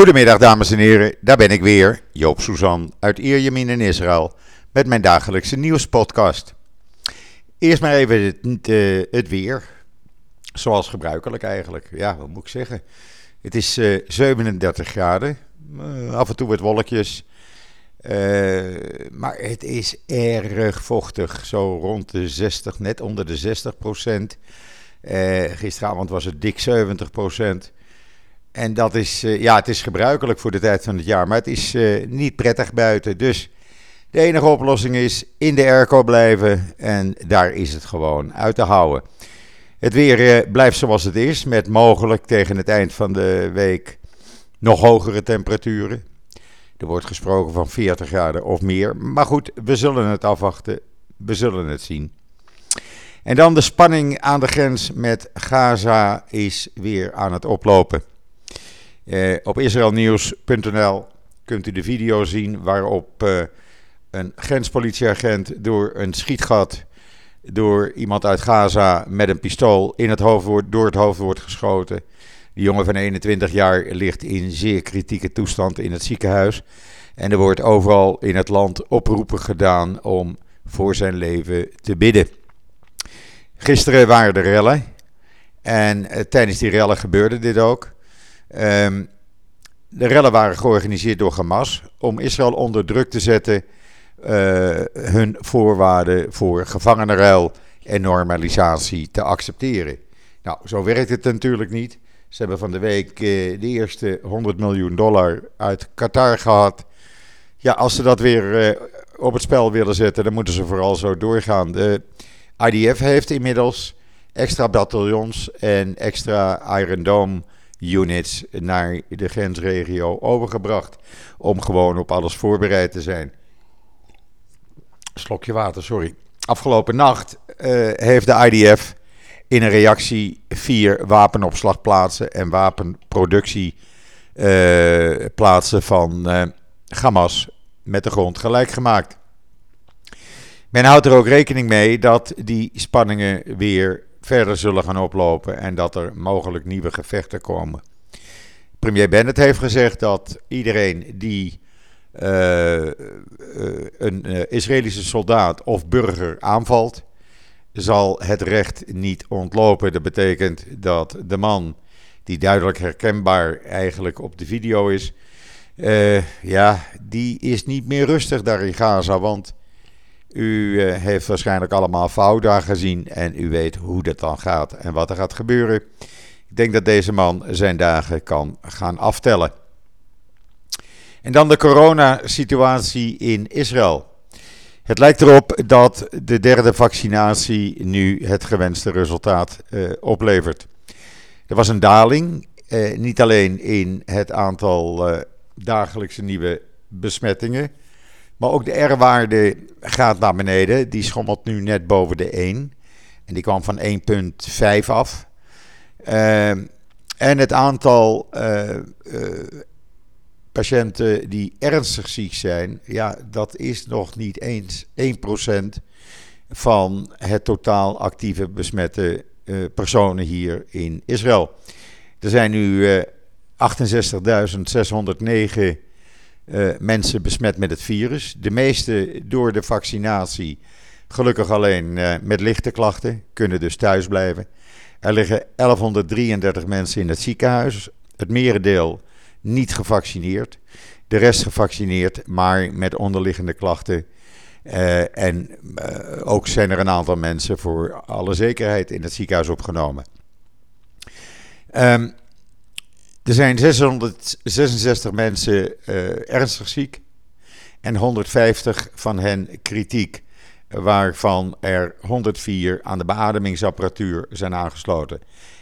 Goedemiddag dames en heren, daar ben ik weer, Joop Suzan uit Ierjemien in Israël met mijn dagelijkse nieuwspodcast. Eerst maar even het, uh, het, weer, zoals gebruikelijk eigenlijk. Ja, wat moet ik zeggen? Het is uh, eh, 37 graden, uh, af en toe wat wolkjes, maar het is erg vochtig, zo rond de 60, net onder de 60 procent. gisteravond was het dik 70 procent. En dat is, uh, ja, het is gebruikelijk voor de tijd van het jaar, maar het is uh, niet prettig buiten. Dus de enige oplossing is in de airco blijven en daar is het gewoon uit te houden. Het weer uh, blijft zoals het is, met mogelijk tegen het eind van de week nog hogere temperaturen. Er wordt gesproken van 40 graden of meer. Maar goed, we zullen het afwachten. We zullen het zien. En dan de spanning aan de grens met Gaza is weer aan het oplopen. Uh, op israelnieuws.nl kunt u de video zien waarop uh, een grenspolitieagent door een schietgat door iemand uit Gaza met een pistool in het hoofd wordt, door het hoofd wordt geschoten. Die jongen van 21 jaar ligt in zeer kritieke toestand in het ziekenhuis. En er wordt overal in het land oproepen gedaan om voor zijn leven te bidden. Gisteren waren er rellen. En uh, tijdens die rellen gebeurde dit ook. Um, de rellen waren georganiseerd door Hamas om Israël onder druk te zetten uh, hun voorwaarden voor gevangenenruil en normalisatie te accepteren. Nou, zo werkt het natuurlijk niet. Ze hebben van de week uh, de eerste 100 miljoen dollar uit Qatar gehad. Ja, als ze dat weer uh, op het spel willen zetten, dan moeten ze vooral zo doorgaan. De IDF heeft inmiddels extra bataljons en extra Iron Dome units naar de grensregio overgebracht. Om gewoon op alles voorbereid te zijn. Slokje water, sorry. Afgelopen nacht uh, heeft de IDF in een reactie vier wapenopslagplaatsen en wapenproductieplaatsen uh, van uh, Hamas met de grond gelijk gemaakt. Men houdt er ook rekening mee dat die spanningen weer verder zullen gaan oplopen en dat er mogelijk nieuwe gevechten komen. Premier Bennett heeft gezegd dat iedereen die uh, een uh, Israëlische soldaat of burger aanvalt, zal het recht niet ontlopen. Dat betekent dat de man, die duidelijk herkenbaar eigenlijk op de video is, ja, die is niet meer rustig daar in Gaza, want u uh, heeft waarschijnlijk allemaal Fouda gezien en u weet hoe dat dan gaat en wat er gaat gebeuren. Ik denk dat deze man zijn dagen kan gaan aftellen. En dan de coronasituatie in Israël. Het lijkt erop dat de derde vaccinatie nu het gewenste resultaat uh, oplevert. Er was een daling, uh, niet alleen in het aantal dagelijkse nieuwe besmettingen maar ook de R-waarde gaat naar beneden. Die schommelt nu net boven de 1. En die kwam van 1,5 af. Uh, en het aantal uh, uh, patiënten die ernstig ziek zijn, ja, dat is nog niet eens 1% van het totaal actieve besmette uh, personen hier in Israël. Er zijn nu 68.609 uh, mensen besmet met het virus. De meeste door de vaccinatie, gelukkig alleen uh, met lichte klachten, kunnen dus thuis blijven. Er liggen 1133 mensen in het ziekenhuis. Het merendeel niet gevaccineerd. De rest gevaccineerd, maar met onderliggende klachten. Uh, en ook zijn er een aantal mensen voor alle zekerheid in het ziekenhuis opgenomen. Um, er zijn 666 mensen uh, ernstig ziek en 150 van hen kritiek, waarvan er 104 aan de beademingsapparatuur zijn aangesloten.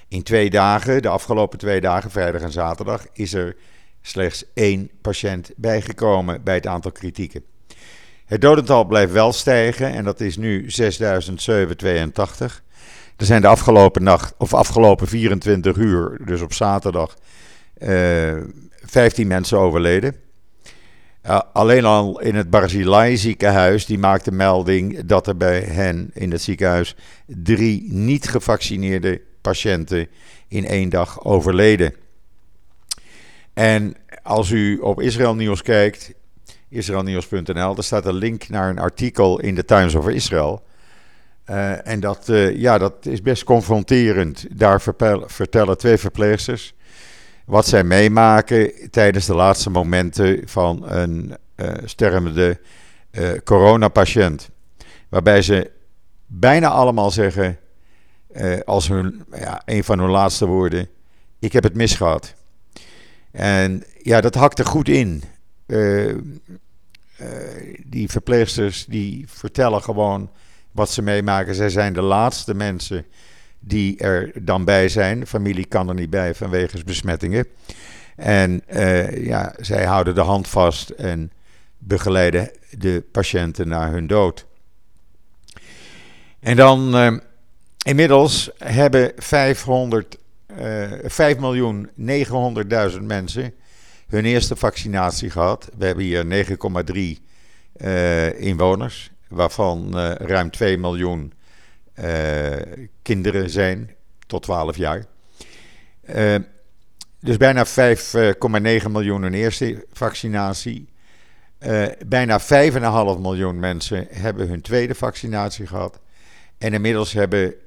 In twee dagen, de afgelopen twee dagen, vrijdag en zaterdag, is er slechts één patiënt bijgekomen bij het aantal kritieken. Het dodental blijft wel stijgen en dat is nu 6782. Er zijn de afgelopen nacht, of afgelopen 24 uur, dus op zaterdag, 15 eh, mensen overleden. Uh, alleen al in het Barzilai ziekenhuis, die maakte melding dat er bij hen in het ziekenhuis drie niet gevaccineerde patiënten in één dag overleden. En als u op Israël Nieuws kijkt, israelnieuws.nl, daar staat een link naar een artikel in de Times of Israel. Uh, en dat, uh, ja, dat is best confronterend. Daar vertellen twee verpleegsters wat zij meemaken tijdens de laatste momenten van een uh, stervende coronapatiënt. Waarbij ze bijna allemaal zeggen, als hun, ja, een van hun laatste woorden, ik heb het misgehad. En ja, dat hakt er goed in. Die verpleegsters die vertellen gewoon wat ze meemaken. Zij zijn de laatste mensen die er dan bij zijn. familie kan er niet bij vanwege besmettingen. En uh, ja, zij houden de hand vast en begeleiden de patiënten naar hun dood. En dan inmiddels hebben 500 uh, eh, 5.900.000 mensen hun eerste vaccinatie gehad. We hebben hier 9,3 uh, inwoners, waarvan uh, ruim 2 miljoen kinderen zijn tot 12 jaar. dus bijna 5,9 miljoen een eerste vaccinatie. bijna 5,5 miljoen mensen hebben hun tweede vaccinatie gehad. En inmiddels hebben 1,4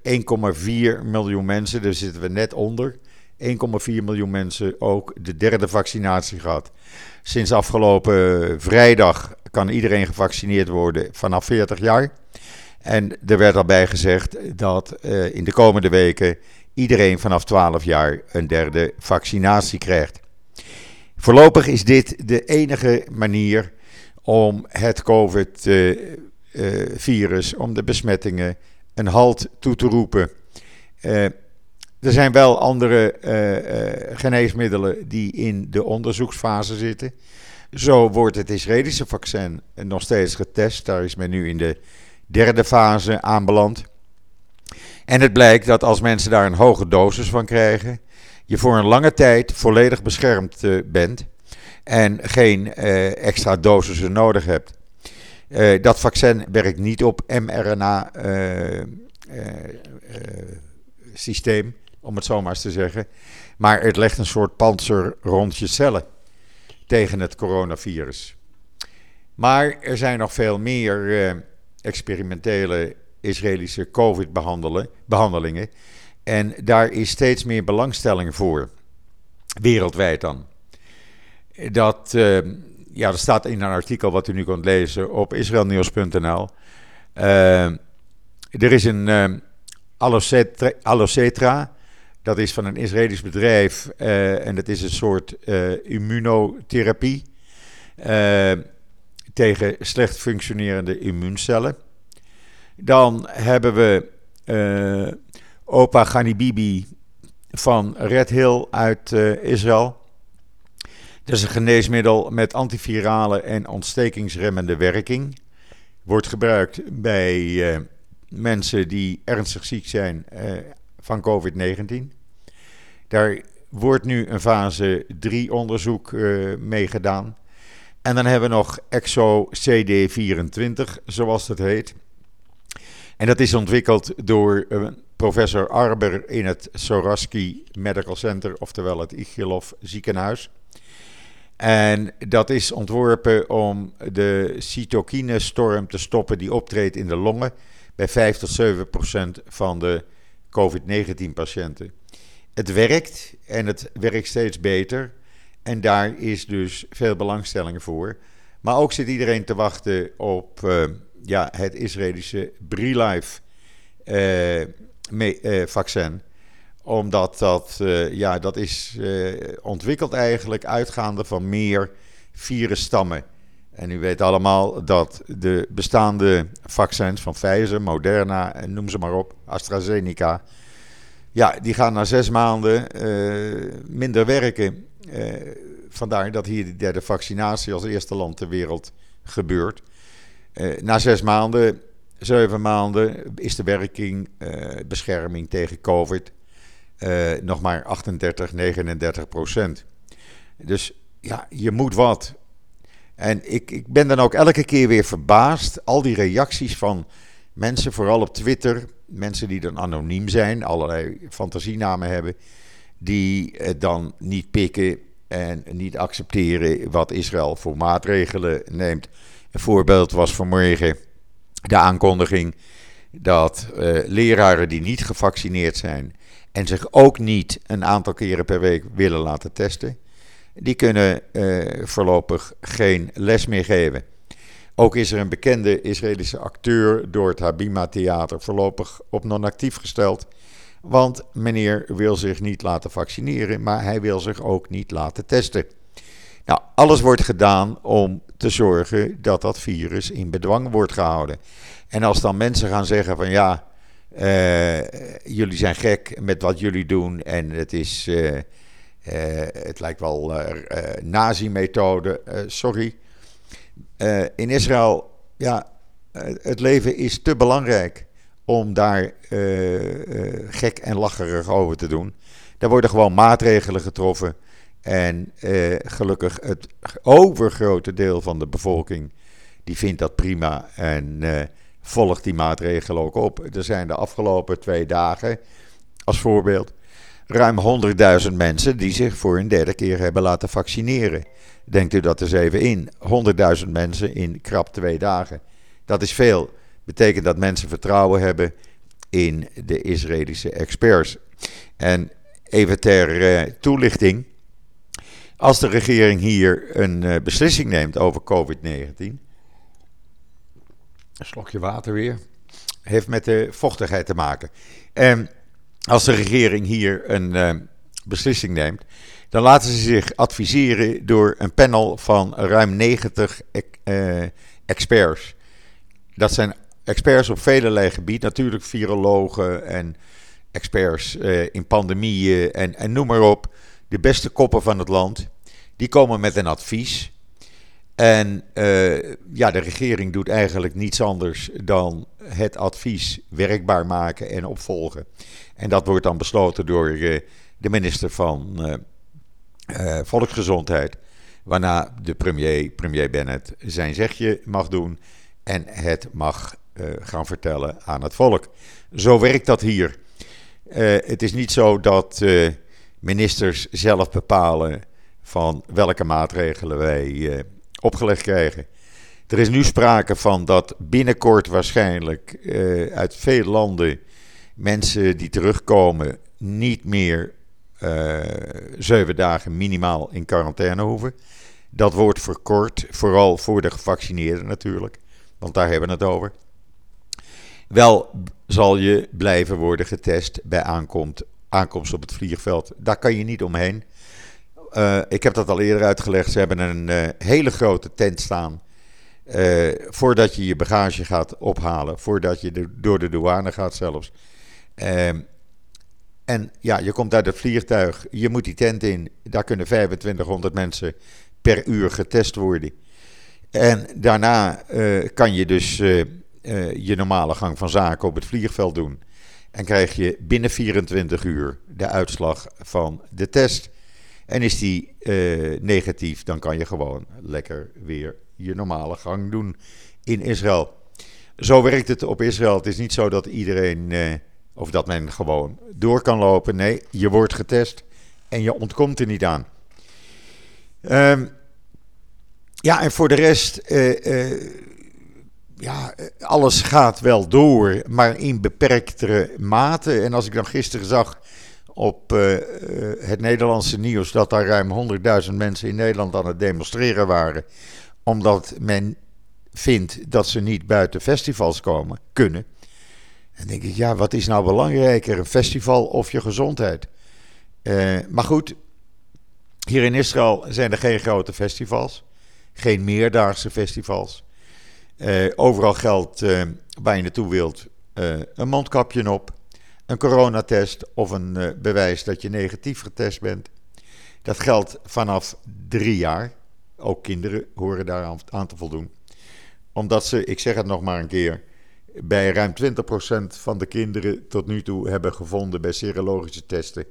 miljoen mensen, daar zitten we net onder, 1,4 miljoen mensen ook de derde vaccinatie gehad. Sinds afgelopen vrijdag kan iedereen gevaccineerd worden vanaf 40 jaar. En er werd al bij gezegd dat uh, in de komende weken iedereen vanaf 12 jaar een derde vaccinatie krijgt. Voorlopig is dit de enige manier om het COVID-virus, uh, uh, om de besmettingen een halt toe te roepen. Er zijn wel andere geneesmiddelen die in de onderzoeksfase zitten. Zo wordt het Israëlische vaccin nog steeds getest. Daar is men nu in de derde fase aanbeland. En het blijkt dat als mensen daar een hoge dosis van krijgen, je voor een lange tijd volledig beschermd uh, bent en geen extra dosissen nodig hebt. Uh, dat vaccin werkt niet op mRNA-systeem, om het zo maar eens te zeggen. Maar het legt een soort panzer rond je cellen tegen het coronavirus. Maar er zijn nog veel meer experimentele Israëlische COVID-behandelingen. En daar is steeds meer belangstelling voor. Wereldwijd dan. Dat ja, dat staat in een artikel wat u nu kunt lezen op israelnieuws.nl. Uh, er is een uh, Allocetra, dat is van een Israëlisch bedrijf uh, en dat is een soort immunotherapie tegen slecht functionerende immuuncellen. Dan hebben we Opa Ghani van Red Hill uit Israël. Dat is een geneesmiddel met antivirale en ontstekingsremmende werking. Wordt gebruikt bij mensen die ernstig ziek zijn van COVID-19. Daar wordt nu een fase 3 onderzoek uh, mee gedaan. En dan hebben we nog Exo CD24, zoals dat heet. En dat is ontwikkeld door professor Arber in het Soraski Medical Center, oftewel het Ichilov ziekenhuis. En dat is ontworpen om de cytokinestorm te stoppen die optreedt in de longen bij 5 tot 7 procent van de COVID-19 patiënten. Het werkt en het werkt steeds beter. En daar is dus veel belangstelling voor. Maar ook zit iedereen te wachten op uh, ja, het Israëlische BRILIFE uh, uh, vaccin omdat dat, ja, dat is ontwikkeld eigenlijk uitgaande van meer virusstammen. En u weet allemaal dat de bestaande vaccins van Pfizer, Moderna en noem ze maar op, AstraZeneca. Ja, die gaan na zes maanden uh, minder werken. vandaar dat hier de derde vaccinatie als eerste land ter wereld gebeurt. na zes maanden, zeven maanden is de werking, bescherming tegen COVID nog maar 38, 39 procent. Dus ja, je moet wat. En ik, ik ben dan ook elke keer weer verbaasd. Al die reacties van mensen, vooral op Twitter. Mensen die dan anoniem zijn, allerlei fantasienamen hebben. Die het dan niet pikken en niet accepteren wat Israël voor maatregelen neemt. Een voorbeeld was vanmorgen de aankondiging dat uh, leraren die niet gevaccineerd zijn en zich ook niet een aantal keren per week willen laten testen, die kunnen uh, voorlopig geen les meer geven. Ook is er een bekende Israëlische acteur door het Habima Theater voorlopig op non-actief gesteld. Want meneer wil zich niet laten vaccineren, maar hij wil zich ook niet laten testen. Nou, alles wordt gedaan om te zorgen dat dat virus in bedwang wordt gehouden. En als dan mensen gaan zeggen van ja, uh, jullie zijn gek met wat jullie doen en het is, uh, het lijkt wel nazi-methode, sorry. in Israël, ja, het leven is te belangrijk om daar gek en lacherig over te doen. Daar worden gewoon maatregelen getroffen. En gelukkig het overgrote deel van de bevolking die vindt dat prima. En volgt die maatregelen ook op. Er zijn de afgelopen twee dagen, als voorbeeld, ruim 100.000 mensen die zich voor een derde keer hebben laten vaccineren. Denkt u dat eens even in. 100.000 mensen in krap twee dagen. Dat is veel. Betekent dat mensen vertrouwen hebben in de Israëlische experts. En even ter uh, toelichting. Als de regering hier een uh, beslissing neemt over COVID-19 een slokje water weer. Heeft met de vochtigheid te maken. En als de regering hier een uh, beslissing neemt, dan laten ze zich adviseren door een panel van ruim 90 uh, experts. Dat zijn experts op velelei gebied, natuurlijk virologen en experts uh, in pandemieën en, en noem maar op. De beste koppen van het land. Die komen met een advies. En ja, de regering doet eigenlijk niets anders dan het advies werkbaar maken en opvolgen. En dat wordt dan besloten door uh, de minister van uh, Volksgezondheid. Waarna de premier, premier Bennett, zijn zegje mag doen en het mag gaan vertellen aan het volk. Zo werkt dat hier. het is niet zo dat ministers zelf bepalen van welke maatregelen wij opgelegd krijgen. Er is nu sprake van dat binnenkort waarschijnlijk uh, uit veel landen mensen die terugkomen niet meer uh, zeven dagen minimaal in quarantaine hoeven. Dat wordt verkort, vooral voor de gevaccineerden natuurlijk, want daar hebben we het over. Wel zal je blijven worden getest bij aankomst, aankomst op het vliegveld. Daar kan je niet omheen. Uh, ik heb dat al eerder uitgelegd. Ze hebben een hele grote tent staan. Uh, voordat je je bagage gaat ophalen. Voordat je door de douane gaat zelfs. Ehm, en ja, je komt uit het vliegtuig. Je moet die tent in. Daar kunnen 2500 mensen per uur getest worden. En daarna kan je dus je normale gang van zaken op het vliegveld doen. En krijg je binnen 24 uur de uitslag van de test. En is die uh, negatief, dan kan je gewoon lekker weer je normale gang doen in Israël. Zo werkt het op Israël. Het is niet zo dat iedereen, uh, of dat men gewoon door kan lopen. Nee, je wordt getest en je ontkomt er niet aan. Um, ja, en voor de rest, uh, ja, alles gaat wel door, maar in beperktere mate. En als ik dan gisteren zag op uh, het Nederlandse nieuws dat daar ruim 100.000 mensen in Nederland aan het demonstreren waren. Omdat men vindt dat ze niet buiten festivals komen, kunnen. En denk ik, ja, wat is nou belangrijker, een festival of je gezondheid? Uh, maar goed, hier in Israël zijn er geen grote festivals, geen meerdaagse festivals. Overal geldt waar je naartoe wilt een mondkapje op een coronatest of een uh, bewijs dat je negatief getest bent. Dat geldt vanaf drie jaar. Ook kinderen horen daar aan, te voldoen. Omdat ze, ik zeg het nog maar een keer, bij ruim 20% van de kinderen tot nu toe hebben gevonden bij serologische testen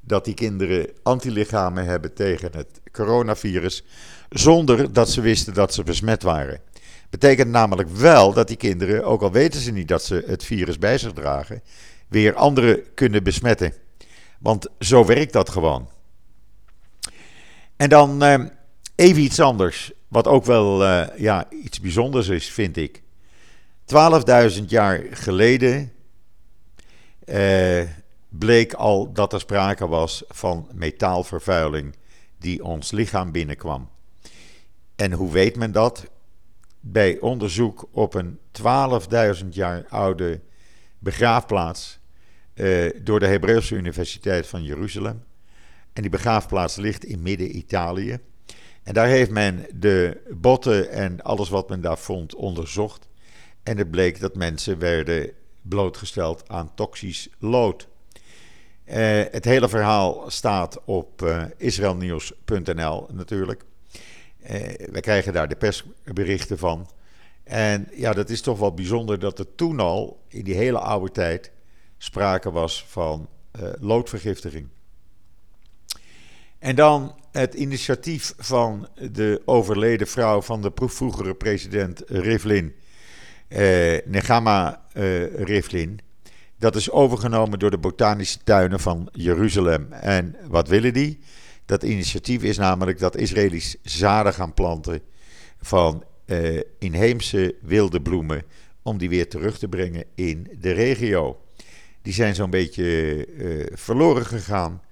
dat die kinderen antilichamen hebben tegen het coronavirus, zonder dat ze wisten dat ze besmet waren. Betekent namelijk wel dat die kinderen, ook al weten ze niet dat ze het virus bij zich dragen, weer anderen kunnen besmetten. Want zo werkt dat gewoon. En dan even iets anders, wat ook wel ja, iets bijzonders is, vind ik. 12.000 jaar geleden bleek al dat er sprake was van metaalvervuiling die ons lichaam binnenkwam. En hoe weet men dat? Bij onderzoek op een 12.000 jaar oude begraafplaats uh, door de Hebreeuwse Universiteit van Jeruzalem. En die begraafplaats ligt in midden-Italië. En daar heeft men de botten en alles wat men daar vond onderzocht. En het bleek dat mensen werden blootgesteld aan toxisch lood. Uh, het hele verhaal staat op uh, israelnieuws.nl natuurlijk. Uh, we krijgen daar de persberichten van. En ja, dat is toch wel bijzonder dat er toen al, in die hele oude tijd, sprake was van loodvergiftiging. En dan het initiatief van de overleden vrouw van de vroegere president Rivlin, Negama Rivlin. Dat is overgenomen door de botanische tuinen van Jeruzalem. En wat willen die? Dat initiatief is namelijk dat Israëli's zaden gaan planten van uh, inheemse wilde bloemen. Om die weer terug te brengen in de regio. Die zijn zo'n beetje uh, verloren gegaan.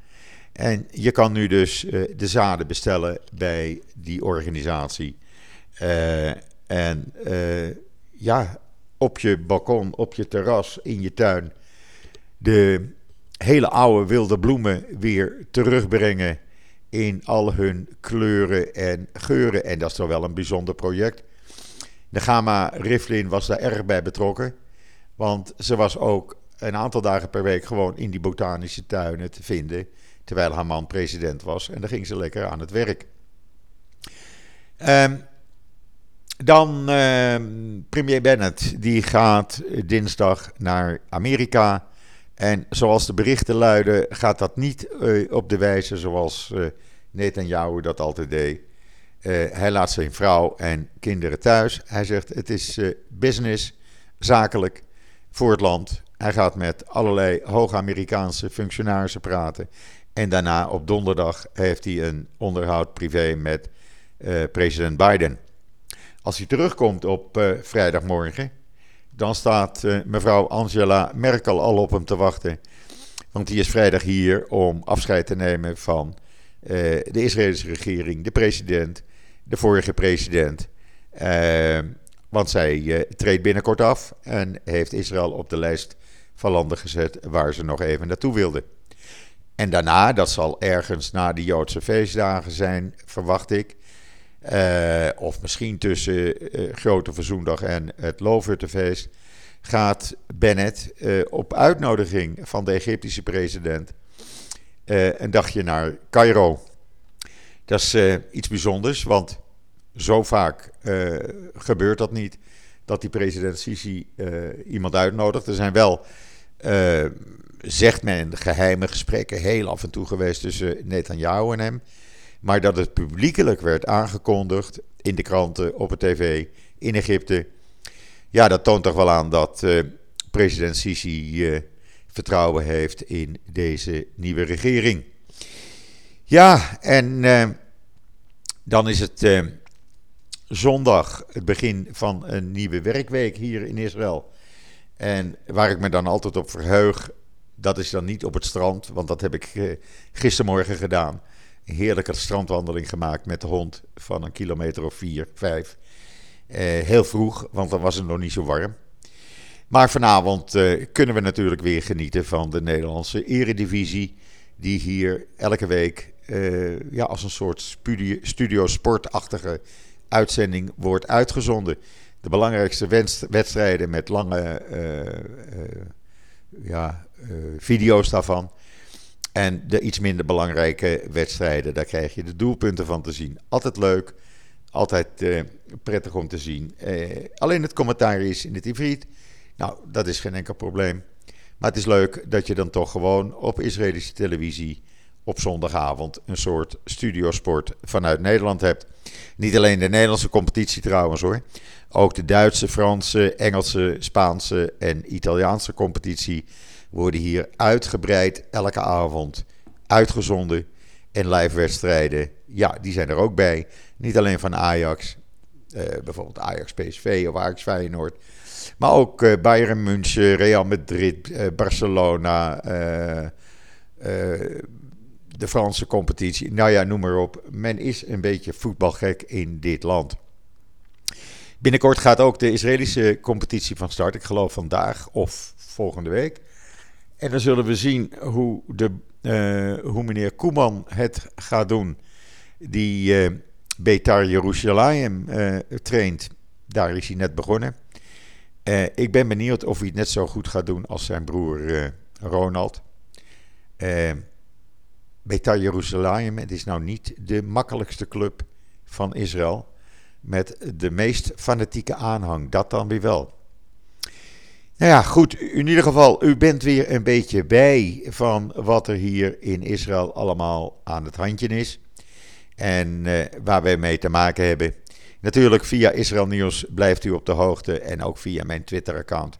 En je kan nu dus uh, de zaden bestellen bij die organisatie. en ja, op je balkon, op je terras, in je tuin de hele oude wilde bloemen weer terugbrengen in al hun kleuren en geuren. En dat is toch wel een bijzonder project. De Gama Riflin was daar erg bij betrokken. Want ze was ook een aantal dagen per week gewoon in die botanische tuinen te vinden. Terwijl haar man president was. En dan ging ze lekker aan het werk. Um, dan uh, premier Bennett, die gaat dinsdag naar Amerika. En zoals de berichten luiden, gaat dat niet uh, op de wijze zoals uh, Netanyahu dat altijd deed. Uh, hij laat zijn vrouw en kinderen thuis. Hij zegt: het is business, zakelijk voor het land. Hij gaat met allerlei hoge Amerikaanse functionarissen praten. En daarna op donderdag heeft hij een onderhoud privé met president Biden. Als hij terugkomt op vrijdagmorgen, dan staat uh, mevrouw Angela Merkel al op hem te wachten. Want die is vrijdag hier om afscheid te nemen van uh, de Israëlische regering, de president, de vorige president. want zij treedt binnenkort af en heeft Israël op de lijst van landen gezet waar ze nog even naartoe wilde. En daarna, dat zal ergens na de Joodse feestdagen zijn, verwacht ik. Uh, of misschien tussen uh, Grote Verzoendag en het Loofhuttenfeest. Gaat Bennett uh, op uitnodiging van de Egyptische president een dagje naar Cairo. Dat is iets bijzonders, want zo vaak gebeurt dat niet. Dat die president Sisi iemand uitnodigt. Er zijn wel, zegt men, geheime gesprekken heel af en toe geweest tussen Netanyahu en hem. Maar dat het publiekelijk werd aangekondigd in de kranten, op het tv, in Egypte. Ja, dat toont toch wel aan dat uh, president Sisi uh, vertrouwen heeft in deze nieuwe regering. Ja, en uh, dan is het zondag, het begin van een nieuwe werkweek hier in Israël. En waar ik me dan altijd op verheug, dat is dan niet op het strand, want dat heb ik gistermorgen gedaan heerlijke strandwandeling gemaakt met de hond van een kilometer of vier, vijf. Uh, heel vroeg, want dan was het nog niet zo warm. Maar vanavond uh, kunnen we natuurlijk weer genieten van de Nederlandse eredivisie. Die hier elke week uh, ja, als een soort studio sportachtige uitzending wordt uitgezonden. De belangrijkste wedstrijden met lange ja, video's daarvan. En de iets minder belangrijke wedstrijden, daar krijg je de doelpunten van te zien. Altijd leuk, altijd uh, prettig om te zien. Uh, alleen het commentaar is in het Ivriet. Nou, dat is geen enkel probleem. Maar het is leuk dat je dan toch gewoon op Israëlische televisie op zondagavond een soort studiosport vanuit Nederland hebt. Niet alleen de Nederlandse competitie trouwens hoor. Ook de Duitse, Franse, Engelse, Spaanse en Italiaanse competitie worden hier uitgebreid elke avond uitgezonden. En live wedstrijden, ja, die zijn er ook bij. Niet alleen van Ajax, bijvoorbeeld Ajax PSV of Ajax Feyenoord. Maar ook Bayern München, Real Madrid, Barcelona, de Franse competitie. Nou ja, noem maar op. Men is een beetje voetbalgek in dit land. Binnenkort gaat ook de Israëlische competitie van start. Ik geloof vandaag of volgende week. En dan zullen we zien hoe, de, uh, hoe meneer Koeman het gaat doen. Die uh, Betar Jerusalem uh, traint. Daar is hij net begonnen. ik ben benieuwd of hij het net zo goed gaat doen als zijn broer Ronald. Betar Jerusalem, het is nou niet de makkelijkste club van Israël. Met de meest fanatieke aanhang. Dat dan weer wel. Nou ja, goed. In ieder geval, u bent weer een beetje bij van wat er hier in Israël allemaal aan het handje is. En uh, waar wij mee te maken hebben. Natuurlijk via Israël Nieuws blijft u op de hoogte. En ook via mijn Twitter-account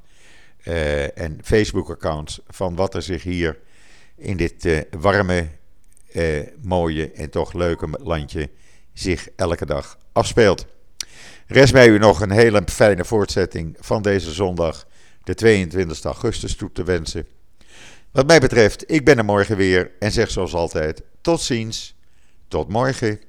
uh, en Facebook-account. Van wat er zich hier in dit uh, warme, mooie en toch leuke landje zich elke dag afspeelt. Rest mij u nog een hele fijne voortzetting van deze zondag, de 22 augustus, toe te wensen. Wat mij betreft, ik ben er morgen weer en zeg zoals altijd: tot ziens, tot morgen.